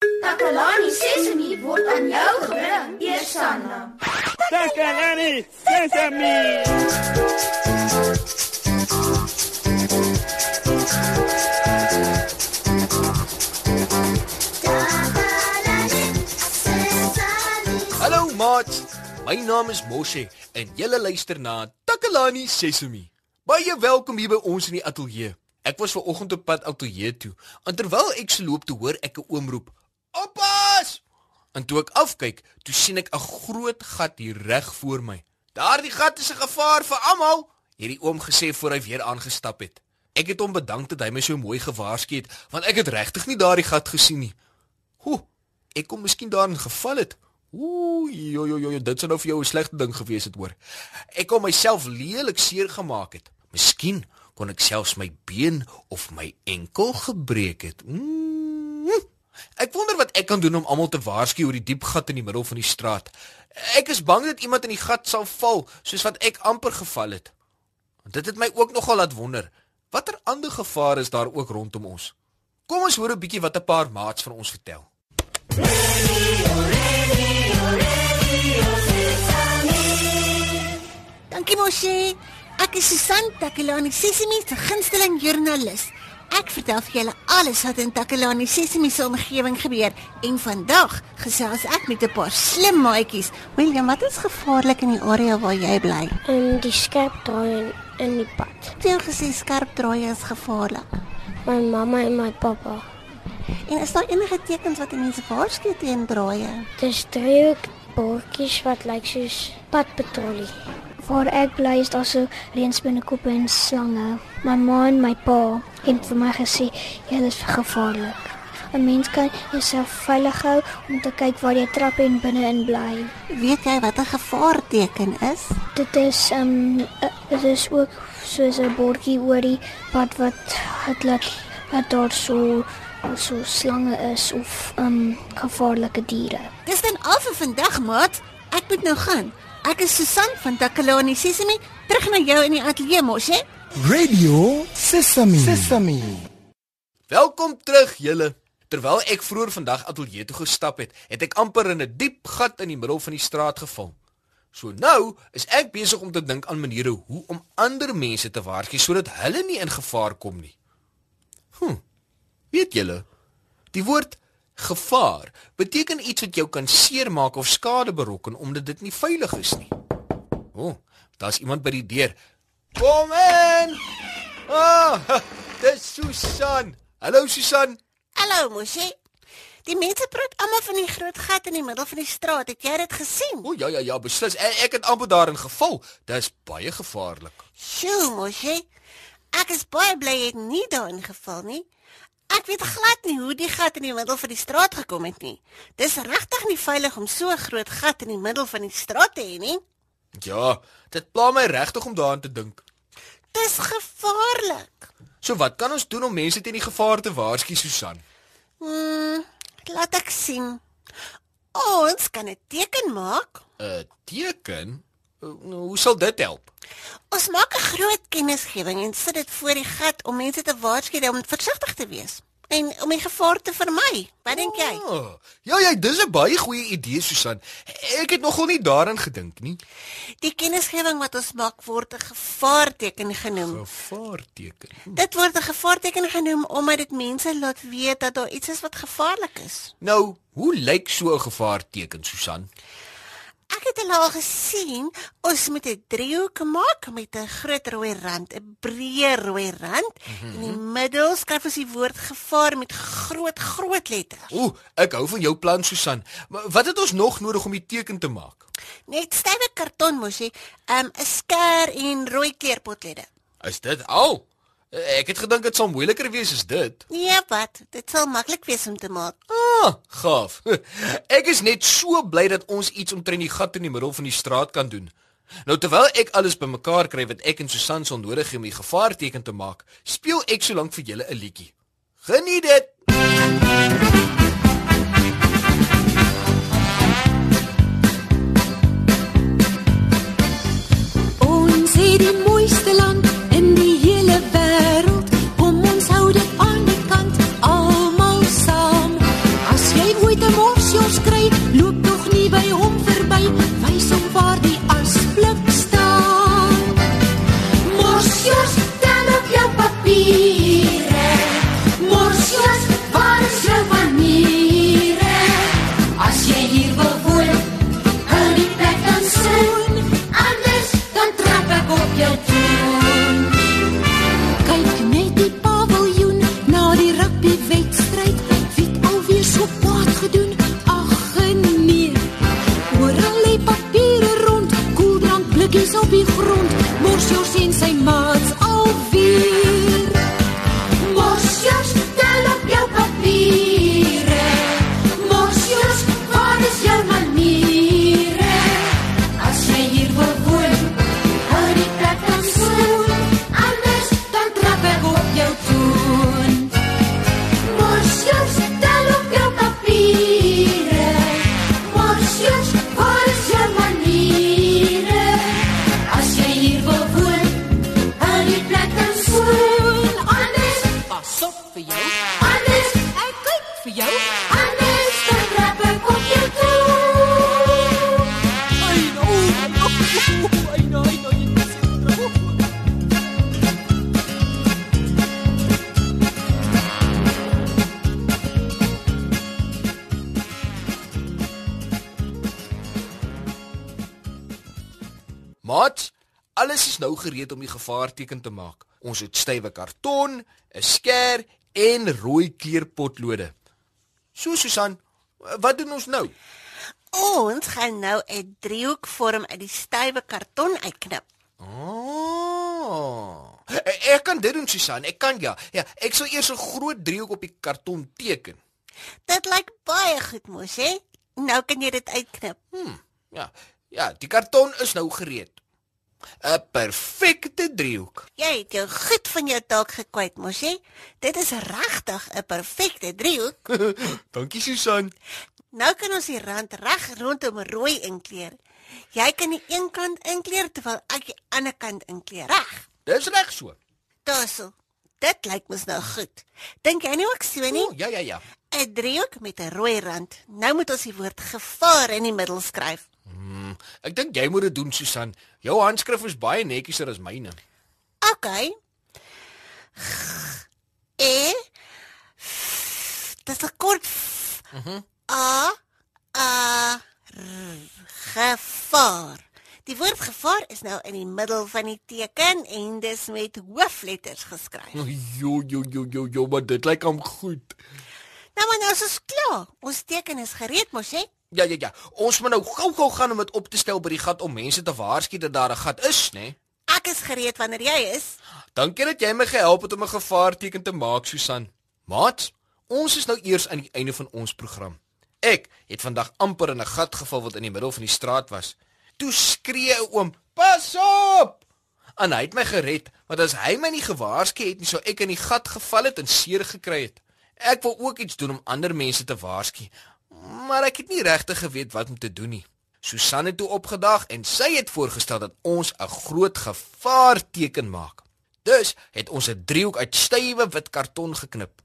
Takalani Sesemi word aan jou gebring, Eersanna. Takalani Sesemi. Hallo maat. My naam is Moshe en julle luister na Takalani Sesemi. Baie welkom hier by ons in die ateljee. Ek was ver oggend op pad ateljee toe. En terwyl ek se loop toe hoor ek 'n oom roep: "Oppas!" En toe ek afkyk, toe sien ek 'n groot gat hier reg voor my. "Daardie gat is 'n gevaar vir almal," het die oom gesê voor hy weer aangestap het. Ek het hom bedank dat hy my so mooi gewaarsku het, want ek het regtig nie daardie gat gesien nie. Hoe? Ek kom miskien daarin geval het. Ooh, jo jo jo, dit sou nou vir jou 'n slegte ding gewees het hoor. Ek kon myself lelik seer gemaak het. Miskien kon ek selfs my been of my enkel gebreek het. Mm. Ek wonder wat ek kan doen om almal te waarsku oor die diep gat in die middel van die straat. Ek is bang dat iemand in die gat sal val, soos wat ek amper geval het. En dit het my ook nogal laat wonder, watter ander gevare is daar ook rondom ons? Kom ons hoor 'n bietjie wat 'n paar maats vir ons vertel. Dankie Moshi. Ek is Susan Takelani Sesimi se gunsteling joernalis. Ek vertel vir julle alles wat in Takelani Sesimi se omgewing gebeur en vandag gesels ek met 'n paar slim maatjies. William, wat is gevaarlik in die area waar jy bly? en die skerp draai in, in die pad. Het gesê skerp draaie is gevaarlik. My mamma en my pappa. En is daar enige tekens wat mense waarsku teen draaie? Dis driehoek bordjies wat lyk soos padpatrollie. Waar ek bly is daar so reënspinnekoppe en slange. My ma en my pa het vir my gesê jy is gevaarlik. 'n Mens kan jouself veilig hou om te kyk waar jy trap en binne-in bly. Weet jy wat 'n gevaarteken is? Dit is um uh, dit is ook soos 'n bordjie oor die pad wat het laat dat daar so so slange is of um gevaarlike diere. Dis dan al vir vandag, maat. Ek moet nou gaan. Ek is Susan van Takalani Sesimi, terug na jou in die ateljee mos, hè? Radio Sesame. Sesame. Welkom terug julle. Terwyl ek vroeër vandag ateljee toe gestap het, het ek amper in 'n diep gat in die middel van die straat geval. So nou is ek besig om te dink aan maniere hoe om ander mense te waarsku sodat hulle nie in gevaar kom nie. Hm. Weet julle, die woord gevaar beteken iets wat jou kan seermaak of skade berokken omdat dit nie veilig is nie. O, oh, daar's iemand by die deur. Kom in. Ah, dis Susan. Hallo Susan. Hallo Moshi. Die mense praat almal van die groot gat in die middel van die straat. Het jy dit gesien? O ja ja ja, beslis. Ek, ek het amper daarin geval. Dis baie gevaarlik. Sjoe, Moshi. Ek is baie bly jy het nie daarin geval nie. Ek weet glad nie hoe die gat in die middel van die straat gekom het nie. Dis regtig nie veilig om so 'n groot gat in die middel van die straat te hê nie. Ja, dit pla my regtig om daaraan te dink. Dis gevaarlik. So wat kan ons doen om mense teen die gevaar te waarsku, Susan? Hmm, laat ek sien. Ons kan 'n teken maak. 'n Teken? Uh, Hoe sal dit help? Ons maak 'n groot kennisgewing en sit dit voor die gat om mense te waarsku om versigtig te wees en om die gevaar te vermy. Wat dink jy? Oh, ja, ja, dis 'n baie goeie idee, Susan. Ek het nogal nie daaraan gedink nie. Die kennisgewing wat ons maak word 'n gevaarteken genoem. Gevaarteken. Hm. Dit word 'n gevaarteken genoem omdat dit mense laat weet dat daar iets is wat gevaarlik is. Nou, hoe lyk so 'n gevaarteken, Susan? Hulle al gesien. Ons moet 'n driehoek maak met 'n groot rooi rand, 'n breë rooi rand. Mm -hmm. In die middel skryf ons die woord gevaar met groot groot letters. Ooh, ek hou van jou plan, Susan. Maar wat het ons nog nodig om die teken te maak? Net stywe karton mosie, 'n um, skêr en rooi kleurpotlede. Is dit al? Ek het gedink dit sal moeiliker wees as dit. Nee, wat? Dit sal maklik wees om te maak. Ah, gaaf. Ek is net so bly dat ons iets omtrent die gat in die middel van die straat kan doen. Nou terwyl ek alles bymekaar kry wat ek en Susan sal nodig hê om die gevaarteken te maak, speel ek solank vir julle 'n liedjie. Geniet dit. Just. Maat, alles is nou gereed om die gevaarteken te maak. Ons het stywe karton, 'n skêr en rooi kleurpotlode. So Susan, wat doen ons nou? Ons gaan nou 'n driehoek vorm uit die stywe karton uitknip. Oh. Ek kan dit doen Susan, ek kan ja. Ja, ek sal eers 'n groot driehoek op die karton teken. Dit lyk baie goed, mos hè? Nou kan jy dit uitknip. Hm. Ja. Ja, die karton is nou gereed. 'n Perfekte driehoek. Jy het jou goed van jou taak gekwyt, mos hè? Dit is regtig 'n perfekte driehoek. Dankie Susan. Nou kan ons die rand reg rondom rooi inkleer. Jy kan die een kant inkleer terwyl ek die ander kant inkleer. Reg. Dis reg so. Daarso. Dit lyk mos nou goed. Dink jy nie ook so nie? O, ja ja ja. 'n Driehoek met 'n rooi rand. Nou moet ons die woord gevaar in die middel skryf. Hmm, ek dink jy moet dit doen Susan. Jou handskrif is baie netjieser as myne. OK. E Dis 'n kort Mhm. A A R, gevaar. Die woord gevaar is nou in die middel van die teken en dis met hoofletters geskryf. Jo jo jo jo jo, maar dit lyk hom goed. Nou maar nou is ons klaar. Ons teken is gereed mos hè? Ja ja ja. Ons moet nou gou-gou gaan om dit op te stel by die gat om mense te waarsku dat daar 'n gat is, né? Nee? Ek is gereed wanneer jy is. Dankie dat jy my gehelp het om 'n gevaarteken te maak, Susan. Maat, ons is nou eers aan die einde van ons program. Ek het vandag amper in 'n gat geval wat in die middel van die straat was. Toe skree 'n oom: "Pas op!" En hy het my gered, want as hy my nie gewaarsku het nie, sou ek in die gat geval het en seer gekry het. Ek wil ook iets doen om ander mense te waarsku, maar ek het nie regtig geweet wat om te doen nie. Susan het toe opgedag en sy het voorgestel dat ons 'n groot gevaarteken maak. Dus het ons 'n driehoek uit stywe wit karton geknip.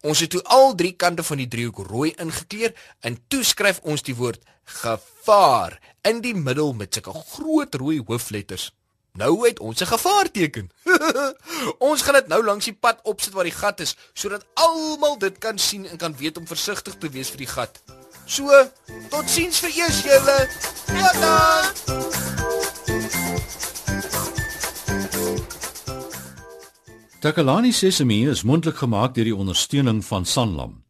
Ons het toe al drie kante van die driehoek rooi ingekleur en toe skryf ons die woord gevaar in die middel met sulke groot rooi hoofletters. Nou het ons 'n gevaarteken. ons gaan dit nou langs die pad opsit waar die gat is sodat almal dit kan sien en kan weet om versigtig te wees vir die gat. So, totsiens vir eers julle. Tata. Takalani Sesemi is mondelik gemaak deur die ondersteuning van Sanlam.